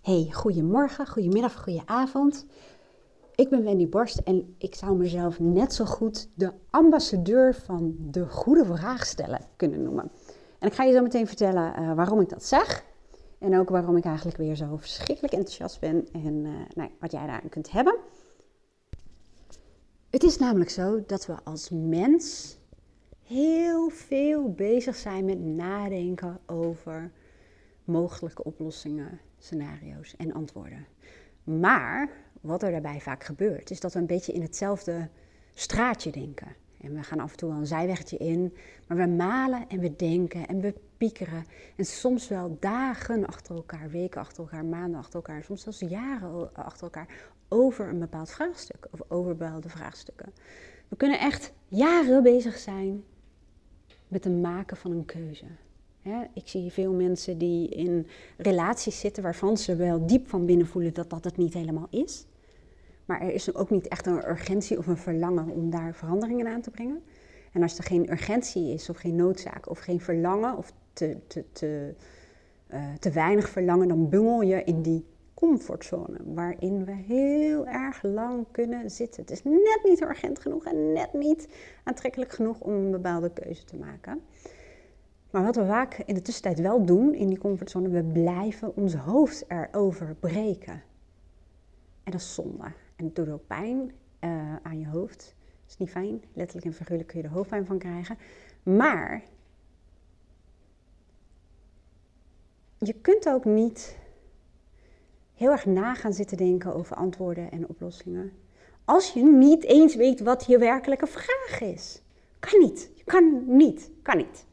Hey, goedemorgen, goedemiddag, goedenavond. Ik ben Wendy Borst en ik zou mezelf net zo goed de ambassadeur van de goede vraag stellen kunnen noemen. En ik ga je zo meteen vertellen uh, waarom ik dat zeg. En ook waarom ik eigenlijk weer zo verschrikkelijk enthousiast ben en uh, nou, wat jij daaraan kunt hebben. Het is namelijk zo dat we als mens heel veel bezig zijn met nadenken over mogelijke oplossingen, scenario's en antwoorden. Maar wat er daarbij vaak gebeurt, is dat we een beetje in hetzelfde straatje denken. En we gaan af en toe wel een zijweggetje in, maar we malen en we denken en we piekeren. En soms wel dagen achter elkaar, weken achter elkaar, maanden achter elkaar, soms zelfs jaren achter elkaar over een bepaald vraagstuk of over bepaalde vraagstukken. We kunnen echt jaren bezig zijn met het maken van een keuze. Ik zie veel mensen die in relaties zitten waarvan ze wel diep van binnen voelen dat dat het niet helemaal is. Maar er is ook niet echt een urgentie of een verlangen om daar veranderingen aan te brengen. En als er geen urgentie is of geen noodzaak of geen verlangen of te, te, te, uh, te weinig verlangen, dan bungel je in die comfortzone waarin we heel erg lang kunnen zitten. Het is net niet urgent genoeg en net niet aantrekkelijk genoeg om een bepaalde keuze te maken. Maar wat we vaak in de tussentijd wel doen in die comfortzone, we blijven ons hoofd erover breken. En dat is zonde. En het doet ook pijn uh, aan je hoofd. Dat is niet fijn. Letterlijk en figuurlijk kun je er hoofdpijn van krijgen. Maar je kunt ook niet heel erg na gaan zitten denken over antwoorden en oplossingen. Als je niet eens weet wat je werkelijke vraag is. Kan niet. Je kan niet. Kan niet.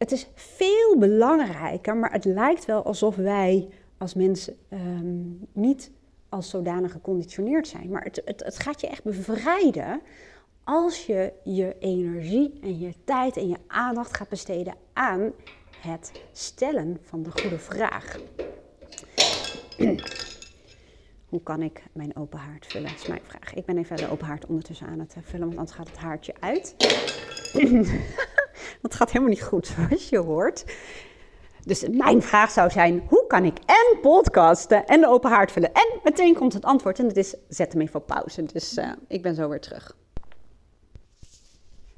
Het is veel belangrijker, maar het lijkt wel alsof wij als mensen um, niet als zodanig geconditioneerd zijn. Maar het, het, het gaat je echt bevrijden als je je energie en je tijd en je aandacht gaat besteden aan het stellen van de goede vraag. Hoe kan ik mijn open haard vullen? Dat is mijn vraag. Ik ben even de open haard ondertussen aan het vullen, want anders gaat het haartje uit. dat gaat helemaal niet goed, zoals je hoort. Dus mijn vraag zou zijn: hoe kan ik en podcasten en de open haard vullen? En meteen komt het antwoord en dat is: zet hem even op pauze. Dus uh, ik ben zo weer terug.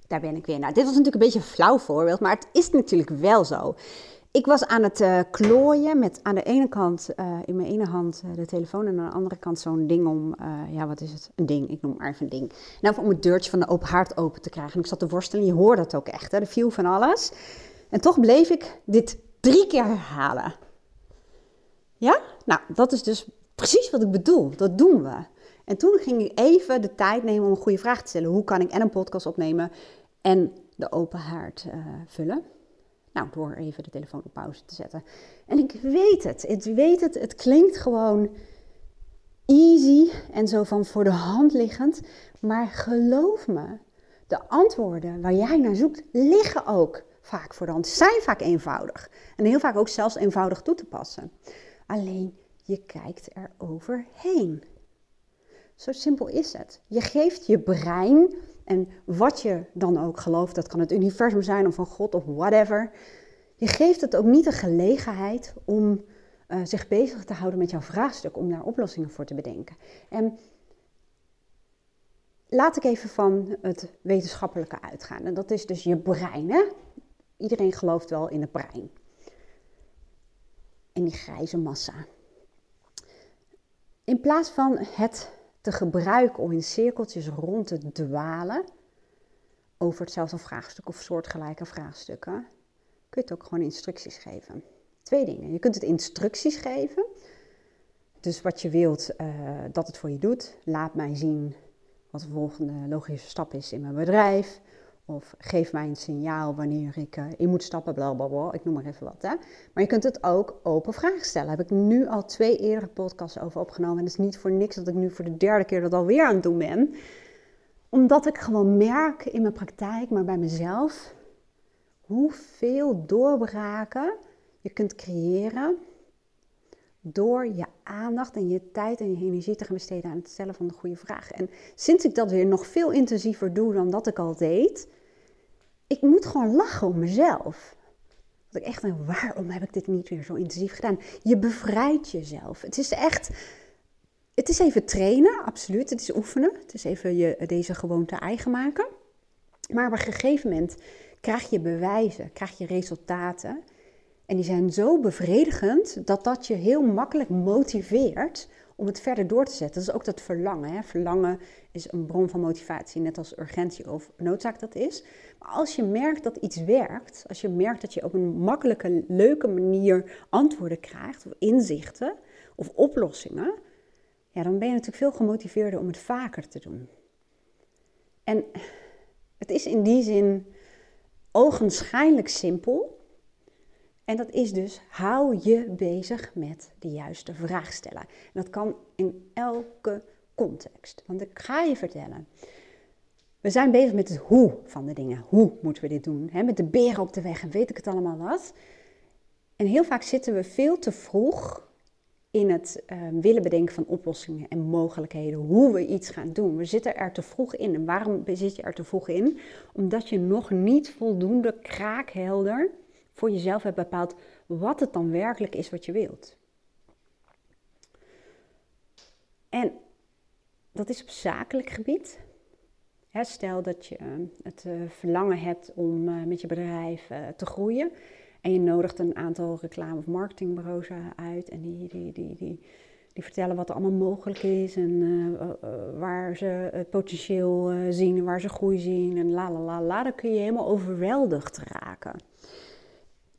Daar ben ik weer. Nou, dit was natuurlijk een beetje een flauw voorbeeld, maar het is natuurlijk wel zo. Ik was aan het uh, klooien met aan de ene kant uh, in mijn ene hand uh, de telefoon en aan de andere kant zo'n ding om, ja wat is het, een ding, ik noem maar even een ding. Nou, om het deurtje van de open haard open te krijgen. En ik zat te worstelen, je hoorde dat ook echt, hè? er viel van alles. En toch bleef ik dit drie keer herhalen. Ja? Nou, dat is dus precies wat ik bedoel. Dat doen we. En toen ging ik even de tijd nemen om een goede vraag te stellen. Hoe kan ik en een podcast opnemen en de open haard vullen? Nou, door even de telefoon op pauze te zetten. En ik weet het. Ik weet het. Het klinkt gewoon easy en zo van voor de hand liggend. Maar geloof me, de antwoorden waar jij naar zoekt, liggen ook vaak voor de hand. Zijn vaak eenvoudig. En heel vaak ook zelfs eenvoudig toe te passen. Alleen je kijkt er overheen. Zo simpel is het. Je geeft je brein en wat je dan ook gelooft, dat kan het universum zijn of van God of whatever. Je geeft het ook niet de gelegenheid om uh, zich bezig te houden met jouw vraagstuk, om daar oplossingen voor te bedenken. En laat ik even van het wetenschappelijke uitgaan. En dat is dus je brein. Hè? Iedereen gelooft wel in het brein. En die grijze massa. In plaats van het te gebruiken om in cirkeltjes rond te dwalen over hetzelfde vraagstuk of soortgelijke vraagstukken, kun je het ook gewoon instructies geven. Twee dingen. Je kunt het instructies geven. Dus wat je wilt uh, dat het voor je doet. Laat mij zien wat de volgende logische stap is in mijn bedrijf. Of geef mij een signaal wanneer ik uh, in moet stappen, blablabla. Ik noem maar even wat. Hè? Maar je kunt het ook open vragen stellen. Heb ik nu al twee eerdere podcasts over opgenomen. En het is niet voor niks dat ik nu voor de derde keer dat alweer aan het doen ben. Omdat ik gewoon merk in mijn praktijk, maar bij mezelf, hoeveel doorbraken je kunt creëren door je aandacht en je tijd en je energie te gaan besteden aan het stellen van de goede vraag. En sinds ik dat weer nog veel intensiever doe dan dat ik al deed, ik moet gewoon lachen om mezelf. Dat ik echt denk, waarom heb ik dit niet weer zo intensief gedaan? Je bevrijdt jezelf. Het is echt, het is even trainen, absoluut. Het is oefenen. Het is even je, deze gewoonte eigen maken. Maar op een gegeven moment krijg je bewijzen, krijg je resultaten. En die zijn zo bevredigend dat dat je heel makkelijk motiveert om het verder door te zetten. Dat is ook dat verlangen. Hè? Verlangen is een bron van motivatie, net als urgentie of noodzaak dat is. Maar als je merkt dat iets werkt, als je merkt dat je op een makkelijke, leuke manier antwoorden krijgt, of inzichten of oplossingen, ja, dan ben je natuurlijk veel gemotiveerder om het vaker te doen. En het is in die zin ogenschijnlijk simpel. En dat is dus, hou je bezig met de juiste vraag stellen. En dat kan in elke context. Want ik ga je vertellen. We zijn bezig met het hoe van de dingen. Hoe moeten we dit doen? met de beren op de weg en weet ik het allemaal wat. En heel vaak zitten we veel te vroeg in het ehm, willen bedenken van oplossingen en mogelijkheden, hoe we iets gaan doen. We zitten er te vroeg in. En waarom zit je er te vroeg in? Omdat je nog niet voldoende kraakhelder voor jezelf hebt bepaald wat het dan werkelijk is wat je wilt. En dat is op zakelijk gebied. stel dat je het eh, verlangen hebt om eh, met je bedrijf eh, te groeien. En je nodigt een aantal reclame- of marketingbureaus uit. En die, die, die, die, die vertellen wat er allemaal mogelijk is. En waar ze het potentieel zien en waar ze groei zien. En la la la la. Dan kun je helemaal overweldigd raken.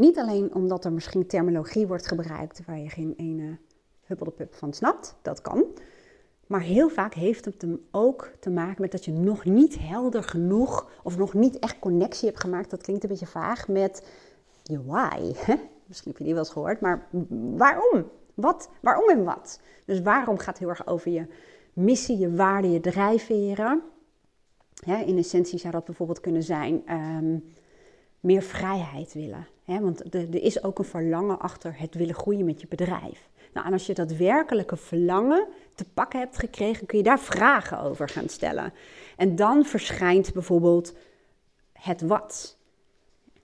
Niet alleen omdat er misschien terminologie wordt gebruikt waar je geen ene huppeldepup van snapt, dat kan. Maar heel vaak heeft het hem ook te maken met dat je nog niet helder genoeg of nog niet echt connectie hebt gemaakt. Dat klinkt een beetje vaag met je why. Misschien heb je die wel eens gehoord, maar waarom? Wat? Waarom en wat? Dus waarom gaat heel erg over je missie, je waarden, je drijfveren. in essentie zou dat bijvoorbeeld kunnen zijn ehm, meer vrijheid willen. want er is ook een verlangen achter het willen groeien met je bedrijf. Nou, en als je dat werkelijke verlangen te pakken hebt gekregen, kun je daar vragen over gaan stellen. En dan verschijnt bijvoorbeeld het wat.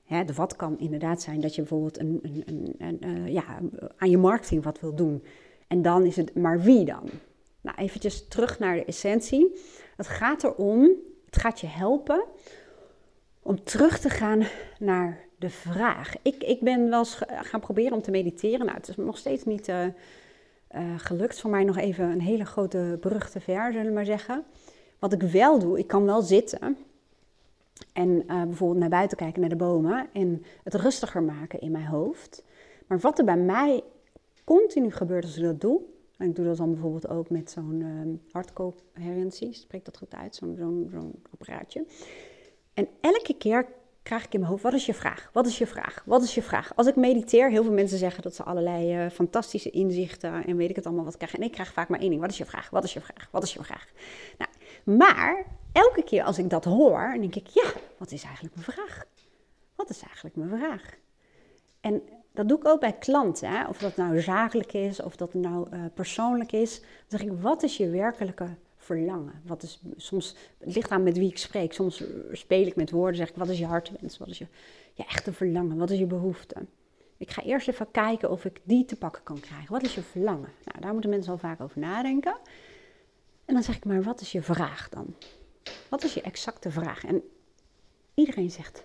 de wat kan inderdaad zijn dat je bijvoorbeeld een, een, een, uh, ja, aan je marketing wat wil doen. En dan is het, maar wie dan? Nou, eventjes terug naar de essentie. Het gaat erom, het gaat je helpen om terug te gaan naar de vraag. Ik, ik ben wel eens gaan proberen om te mediteren. Nou, het is nog steeds niet uh, gelukt. Voor mij nog even een hele grote brug te ver, zullen we maar zeggen. Wat ik wel doe, ik kan wel zitten en uh, bijvoorbeeld naar buiten kijken, naar de bomen en het rustiger maken in mijn hoofd. Maar wat er bij mij continu gebeurt als ik dat doe, en ik doe dat dan bijvoorbeeld ook met zo'n uh, hartcoherentie, spreekt dat goed uit, zo'n zo'n apparaatje. En elke keer krijg ik in mijn hoofd, wat is je vraag? Wat is je vraag? Wat is je vraag? Als ik mediteer, heel veel mensen zeggen dat ze allerlei uh, fantastische inzichten en weet ik het allemaal wat krijgen. En ik krijg vaak maar één ding, wat is je vraag? Wat is je vraag? Wat is je vraag? Nou, maar elke keer als ik dat hoor, denk ik, ja, wat is eigenlijk mijn vraag? Wat is eigenlijk mijn vraag? En dat doe ik ook bij klanten, hè? of dat nou zakelijk is, of dat nou uh, persoonlijk is. Dan zeg ik, wat is je werkelijke verlangen? Wat is, soms, het ligt aan met wie ik spreek. Soms speel ik met woorden, zeg ik, wat is je hartwens? Wat is je, je echte verlangen? Wat is je behoefte? Ik ga eerst even kijken of ik die te pakken kan krijgen. Wat is je verlangen? Nou, daar moeten mensen al vaak over nadenken. En dan zeg ik maar, wat is je vraag dan? Wat is je exacte vraag? En iedereen zegt,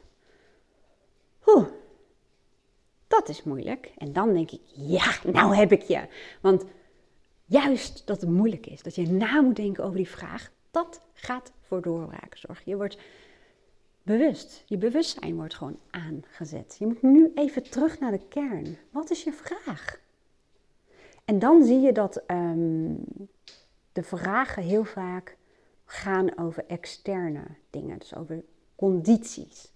oeh, dat is moeilijk. En dan denk ik, ja, nou heb ik je. Want juist dat het moeilijk is, dat je na moet denken over die vraag, dat gaat voor doorbraken zorgen. Je wordt bewust, je bewustzijn wordt gewoon aangezet. Je moet nu even terug naar de kern. Wat is je vraag? En dan zie je dat um, de vragen heel vaak gaan over externe dingen, dus over condities.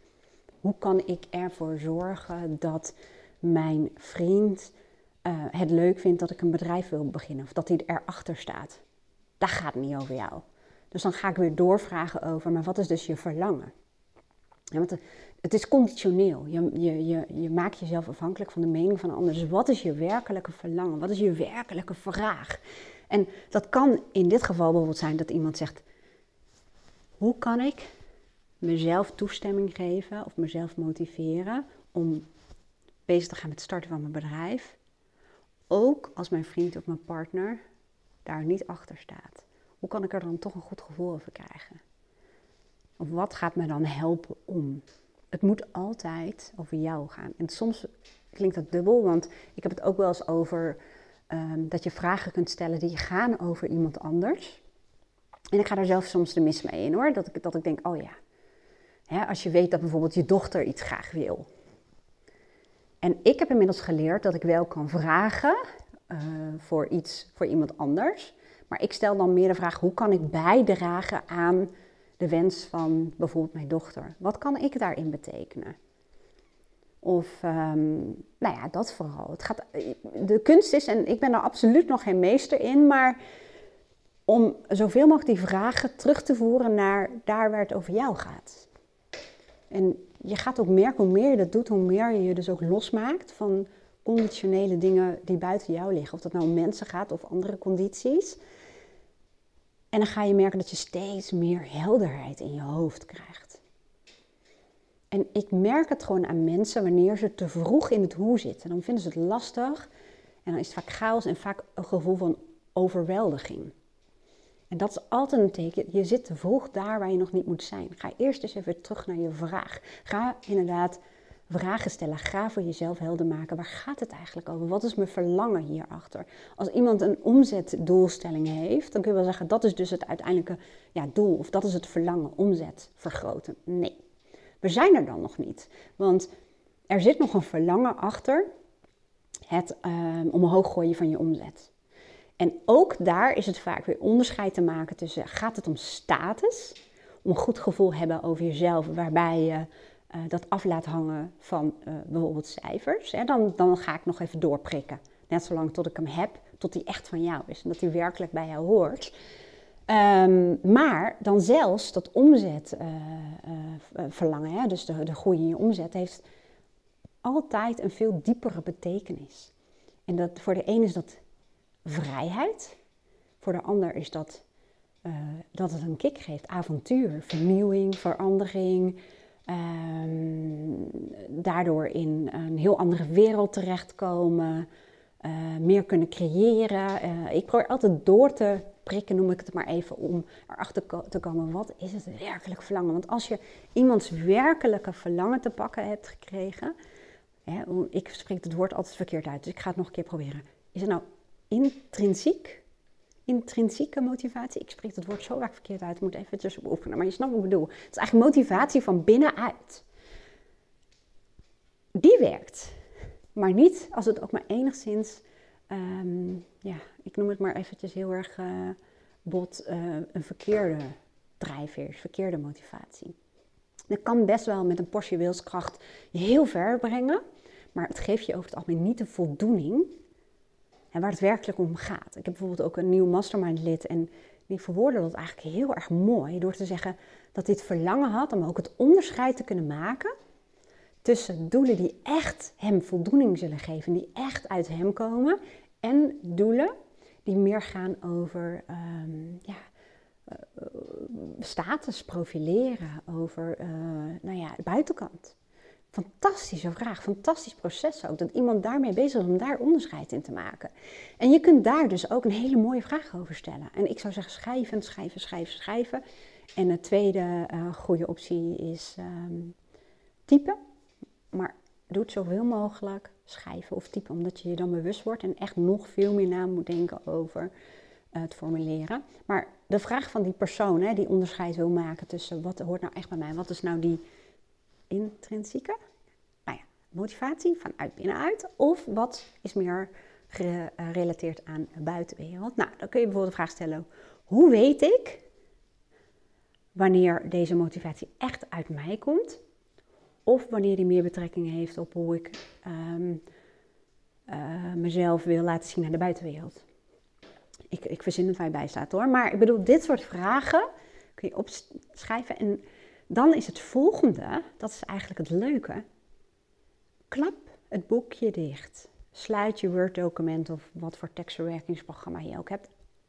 Hoe kan ik ervoor zorgen dat mijn vriend uh, het leuk vindt dat ik een bedrijf wil beginnen of dat hij erachter staat. Dat gaat niet over jou. Dus dan ga ik weer doorvragen over, maar wat is dus je verlangen? Ja, want het is conditioneel. Je, je, je, je maakt jezelf afhankelijk van de mening van anderen. Dus wat is je werkelijke verlangen? Wat is je werkelijke vraag? En dat kan in dit geval bijvoorbeeld zijn dat iemand zegt: Hoe kan ik mezelf toestemming geven of mezelf motiveren om bezig te gaan met het starten van mijn bedrijf. Ook als mijn vriend of mijn partner daar niet achter staat. Hoe kan ik er dan toch een goed gevoel over krijgen? Of wat gaat me dan helpen om? Het moet altijd over jou gaan. En soms klinkt dat dubbel, want ik heb het ook wel eens over ehm, dat je vragen kunt stellen die gaan over iemand anders. En ik ga daar zelf soms de mis mee in hoor. Dat ik, dat ik denk, oh ja. Hè, als je weet dat bijvoorbeeld je dochter iets graag wil. En ik heb inmiddels geleerd dat ik wel kan vragen uh, voor iets voor iemand anders. Maar ik stel dan meer de vraag: hoe kan ik bijdragen aan de wens van bijvoorbeeld mijn dochter? Wat kan ik daarin betekenen? Of, um, nou ja, dat vooral. Het gaat, de kunst is, en ik ben er absoluut nog geen meester in, maar om zoveel mogelijk die vragen terug te voeren naar daar waar het over jou gaat. En je gaat ook merken, hoe meer je dat doet, hoe meer je je dus ook losmaakt van conditionele dingen die buiten jou liggen. Of dat nou om mensen gaat of andere condities. En dan ga je merken dat je steeds meer helderheid in je hoofd krijgt. En ik merk het gewoon aan mensen wanneer ze te vroeg in het hoe zitten. Dan vinden ze het lastig en dan is het vaak chaos en vaak een gevoel van overweldiging. En dat is altijd een teken, je zit te vroeg daar waar je nog niet moet zijn. Ga eerst eens even terug naar je vraag. Ga inderdaad vragen stellen. Ga voor jezelf helder maken. Waar gaat het eigenlijk over? Wat is mijn verlangen hierachter? Als iemand een omzetdoelstelling heeft, dan kun je wel zeggen dat is dus het uiteindelijke ja, doel. Of dat is het verlangen, omzet vergroten. Nee, we zijn er dan nog niet. Want er zit nog een verlangen achter het um, omhoog gooien van je omzet. En ook daar is het vaak weer onderscheid te maken tussen gaat het om status, om een goed gevoel hebben over jezelf, waarbij je uh, dat af laat hangen van uh, bijvoorbeeld cijfers. Hè, dan, dan ga ik nog even doorprikken. Net zolang tot ik hem heb, tot hij echt van jou is en dat hij werkelijk bij jou hoort. Um, maar dan zelfs dat omzetverlangen, uh, dus de, de groei in je omzet, heeft altijd een veel diepere betekenis. En dat, voor de een is dat vrijheid. Voor de ander is dat uh, dat het een kick geeft, avontuur, vernieuwing, verandering. Um, daardoor in een heel andere wereld terechtkomen, uh, meer kunnen creëren. Uh, ik probeer altijd door te prikken, noem ik het maar even, om erachter te komen wat is het werkelijk verlangen. Want als je iemands werkelijke verlangen te pakken hebt gekregen, ik spreek het woord altijd verkeerd uit, dus ik ga het nog een keer proberen. Is het nou intrinsiek, intrinsieke motivatie. Ik spreek het woord zo vaak verkeerd uit, ik moet eventjes oefenen, maar je snapt wat ik bedoel. Het is eigenlijk motivatie van binnenuit. Die werkt, maar niet als het ook maar enigszins, um, ja, ik noem het maar eventjes heel erg uh, bot, uh, een verkeerde drijfveer verkeerde motivatie. Dat kan best wel met een portie wilskracht je heel ver brengen, maar het geeft je over het algemeen niet de voldoening en waar het werkelijk om gaat. Ik heb bijvoorbeeld ook een nieuw mastermind lid en die verwoordde dat eigenlijk heel erg mooi door te zeggen dat dit verlangen had om ook het onderscheid te kunnen maken tussen doelen die echt hem voldoening zullen geven, die echt uit hem komen, en doelen die meer gaan over um, ja, uh, status profileren, over uh, nou ja, de buitenkant. Fantastische vraag, fantastisch proces ook. Dat iemand daarmee bezig is om daar onderscheid in te maken. En je kunt daar dus ook een hele mooie vraag over stellen. En ik zou zeggen schrijven, schrijven, schrijven, schrijven. En de tweede uh, goede optie is um, typen. Maar doe het zoveel mogelijk schrijven of typen. Omdat je je dan bewust wordt en echt nog veel meer na moet denken over uh, het formuleren. Maar de vraag van die persoon hè, die onderscheid wil maken tussen wat hoort nou echt bij mij. Wat is nou die intrinsieke nou ja, motivatie vanuit binnenuit of wat is meer gerelateerd aan de buitenwereld. Nou, dan kun je bijvoorbeeld de vraag stellen: hoe weet ik wanneer deze motivatie echt uit mij komt? Of wanneer die meer betrekking heeft op hoe ik um, uh, mezelf wil laten zien aan de buitenwereld. Ik, ik verzin het waar je bij staat hoor. Maar ik bedoel, dit soort vragen kun je opschrijven. En dan is het volgende, dat is eigenlijk het leuke. Klap het boekje dicht. Sluit je Word-document of wat voor tekstverwerkingsprogramma je ook hebt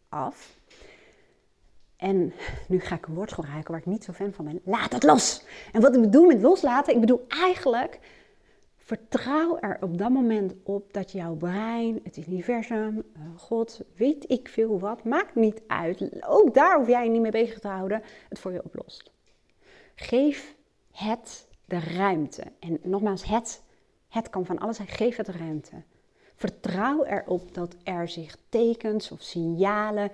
af. En nu ga ik een woord gebruiken waar ik niet zo fan van ben. Laat het los. En wat ik bedoel met loslaten, ik bedoel eigenlijk Vertrouw er op dat moment op dat jouw brein, het universum, eh, God, weet ik veel wat, maakt niet uit. Ook daar hoef jij je niet mee bezig te houden, het voor je oplost. Geef het de ruimte. En nogmaals, het, het kan van alles zijn. Geef het ruimte. Vertrouw erop dat er zich tekens of signalen,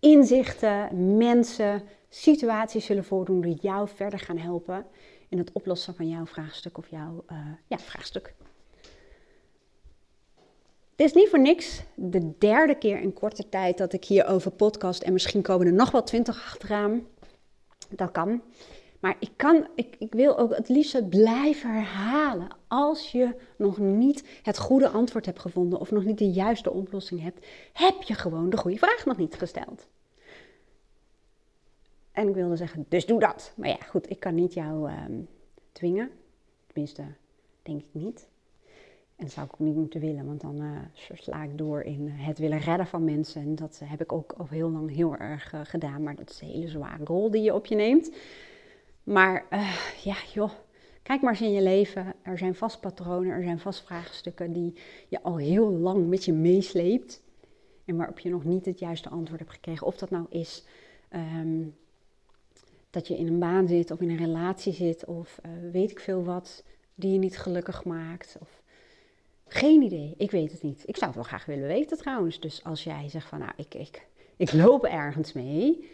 inzichten, mensen, situaties zullen voordoen die jou verder gaan helpen in het oplossen van jouw vraagstuk of jouw uh, ja, vraagstuk. Het is niet voor niks de derde keer in korte tijd dat ik hierover podcast en misschien komen er nog wel twintig achteraan. Dat kan. Maar ik, kan, ik, ik wil ook het liefst blijven herhalen. Als je nog niet het goede antwoord hebt gevonden of nog niet de juiste oplossing hebt, heb je gewoon de goede vraag nog niet gesteld. En ik wilde zeggen, dus doe dat. Maar ja, goed, ik kan niet jou ehm, dwingen. Tenminste, denk ik niet. En dat zou ik ook niet moeten willen, want dan uh, sla ik door in het willen redden van mensen. En dat heb ik ook al heel lang heel erg uh, gedaan. Maar dat is een hele zware rol die je op je neemt. Maar uh, ja, joh, kijk maar eens in je leven. Er zijn vast patronen, er zijn vast vraagstukken die je al heel lang met je meesleept. En waarop je nog niet het juiste antwoord hebt gekregen. Of dat nou is um, dat je in een baan zit of in een relatie zit of uh, weet ik veel wat die je niet gelukkig maakt. Of... Geen idee, ik weet het niet. Ik zou het wel graag willen weten trouwens. Dus als jij zegt van nou, ik, ik, ik loop ergens mee,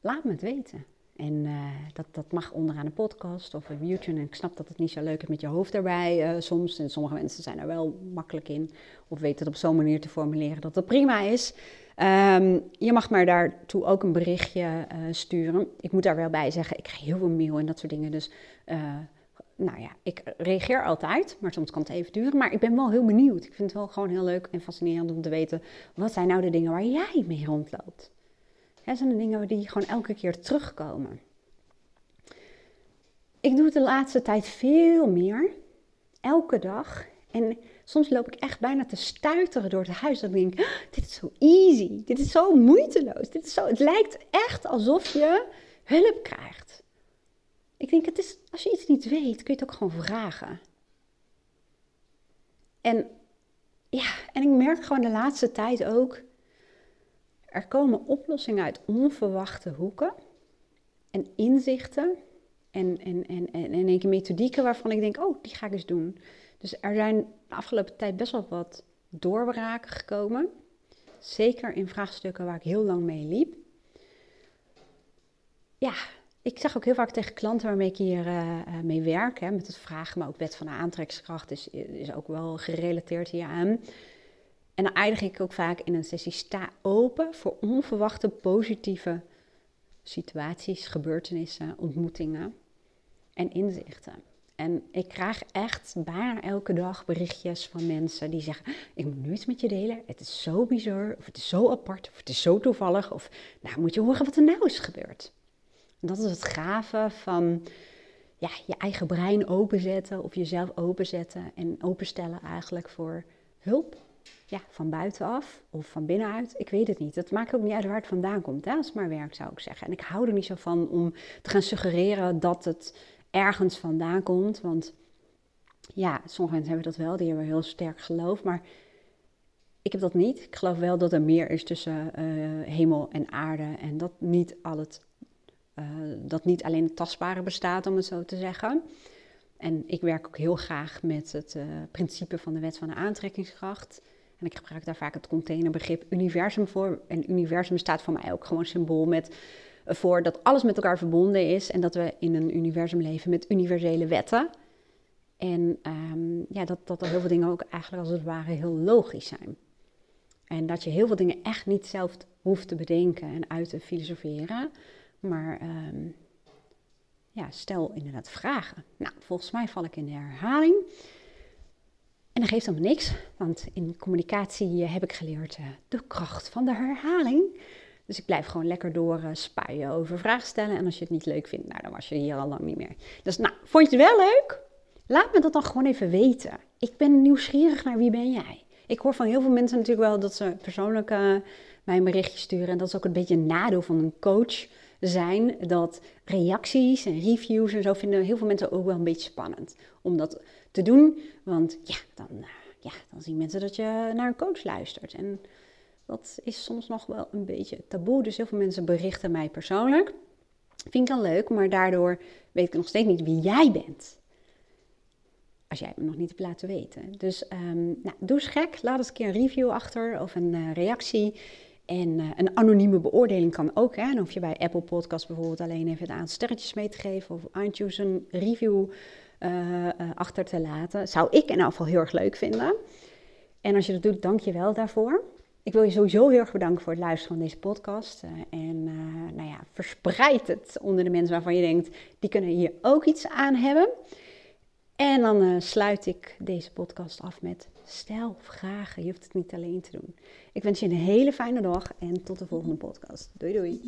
laat me het weten. En uh, dat, dat mag onderaan een podcast of op YouTube. En ik snap dat het niet zo leuk is met je hoofd erbij uh, soms. En sommige mensen zijn er wel makkelijk in. Of weten het op zo'n manier te formuleren dat dat prima is. Um, je mag maar daartoe ook een berichtje uh, sturen. Ik moet daar wel bij zeggen, ik krijg heel veel mail en dat soort dingen. Dus nou ja, ik reageer altijd, maar soms kan het even duren. Maar ik ben wel heel benieuwd. Ik vind het wel gewoon heel leuk en fascinerend om te weten... wat zijn nou de dingen waar jij mee rondloopt? Dat zijn de dingen die gewoon elke keer terugkomen. Ik doe het de laatste tijd veel meer. Elke dag. En soms loop ik echt bijna te stuiteren door het huis. Ik denk, ah, dit is zo easy. Dit is zo moeiteloos. Dit is zo, het lijkt echt alsof je hulp krijgt. Ik denk, het is, als je iets niet weet, kun je het ook gewoon vragen. En ja, en ik merk gewoon de laatste tijd ook er komen oplossingen uit onverwachte hoeken en inzichten en, en, en, en, en een methodieken waarvan ik denk, oh, die ga ik eens doen. Dus er zijn de afgelopen tijd best wel wat doorbraken gekomen. Zeker in vraagstukken waar ik heel lang mee liep. Ja, ik zeg ook heel vaak tegen klanten waarmee ik hier uh, mee werk, hè, met het vragen, maar ook wet van de aantrekkingskracht is, is ook wel gerelateerd hieraan. En dan eindig ik ook vaak in een sessie sta open voor onverwachte positieve situaties, gebeurtenissen, ontmoetingen en inzichten. En ik krijg echt bijna elke dag berichtjes van mensen die zeggen: Ik moet nu iets met je delen. Het is zo bizar, of het is zo apart, of het is zo toevallig. Of nou moet je horen wat er nou is gebeurd. En dat is het gave van ja, je eigen brein openzetten, of jezelf openzetten en openstellen eigenlijk voor hulp ja, van buitenaf of van binnenuit. Ik weet het niet. Het maakt ook niet uit waar het vandaan komt. Hè, het maar werkt, zou ik zeggen. En ik hou er niet zo van om te gaan suggereren dat het ergens vandaan komt. Want ja, sommige mensen hebben dat wel. Die hebben heel sterk geloof. Maar ik heb dat niet. Ik geloof wel dat er meer is tussen uh, hemel en aarde. En dat niet, al het, uh, dat niet alleen het tastbare bestaat, om het zo te zeggen. En ik werk ook heel graag met het uh, principe van de wet van de aantrekkingskracht. En ik gebruik daar vaak het containerbegrip universum voor. En universum staat voor mij ook gewoon symbool met, eh, voor dat alles met elkaar verbonden is. En dat we in een universum leven met universele wetten. En um, ja, dat, dat er heel veel dingen ook eigenlijk als het ware heel logisch zijn. En dat je heel veel dingen echt niet zelf hoeft te bedenken en uit te filosoferen. Maar um, ja, stel inderdaad vragen. Nou, volgens mij val ik in de herhaling. En dat geeft allemaal niks, want in communicatie heb ik geleerd uh, de kracht van de herhaling. Dus ik blijf gewoon lekker door uh, spuien over vragen stellen. En als je het niet leuk vindt, nou, dan was je hier al lang niet meer. Dus nou, vond je het wel leuk? Laat me dat dan gewoon even weten. Ik ben nieuwsgierig naar wie ben jij. Ik hoor van heel veel mensen natuurlijk wel dat ze persoonlijk uh, mij een berichtje sturen. En dat is ook een beetje een nadeel van een coach zijn dat reacties en reviews en zo vinden heel veel mensen ook wel een beetje spannend om dat te doen. Want ja, dan, eh, ja, dan zien mensen dat je naar een coach luistert. En dat is soms nog wel een beetje taboe. Dus heel veel mensen berichten mij persoonlijk. Vind ik dan leuk, maar daardoor weet ik nog steeds niet wie jij bent. Als jij me nog niet hebt laten weten. Dus um, nou, doe eens gek. Laat eens een keer een review achter of een uh, reactie. En uh, een anonieme beoordeling kan ook. Hè? Dan hoef je bij Apple Podcasts bijvoorbeeld alleen even het aantal sterretjes mee te geven. Of iTunes een review uh, achter te laten. Zou ik in geval heel erg leuk vinden. En als je dat doet, dank je wel daarvoor. Ik wil je sowieso heel erg bedanken voor het luisteren van deze podcast. En nou ja, verspreid het onder de mensen waarvan je denkt, die kunnen hier ook iets aan hebben. En dan sluit ik deze podcast af met stel vragen. Je hoeft het niet alleen te doen. Ik wens je een hele fijne dag en tot de volgende podcast. Doei doei.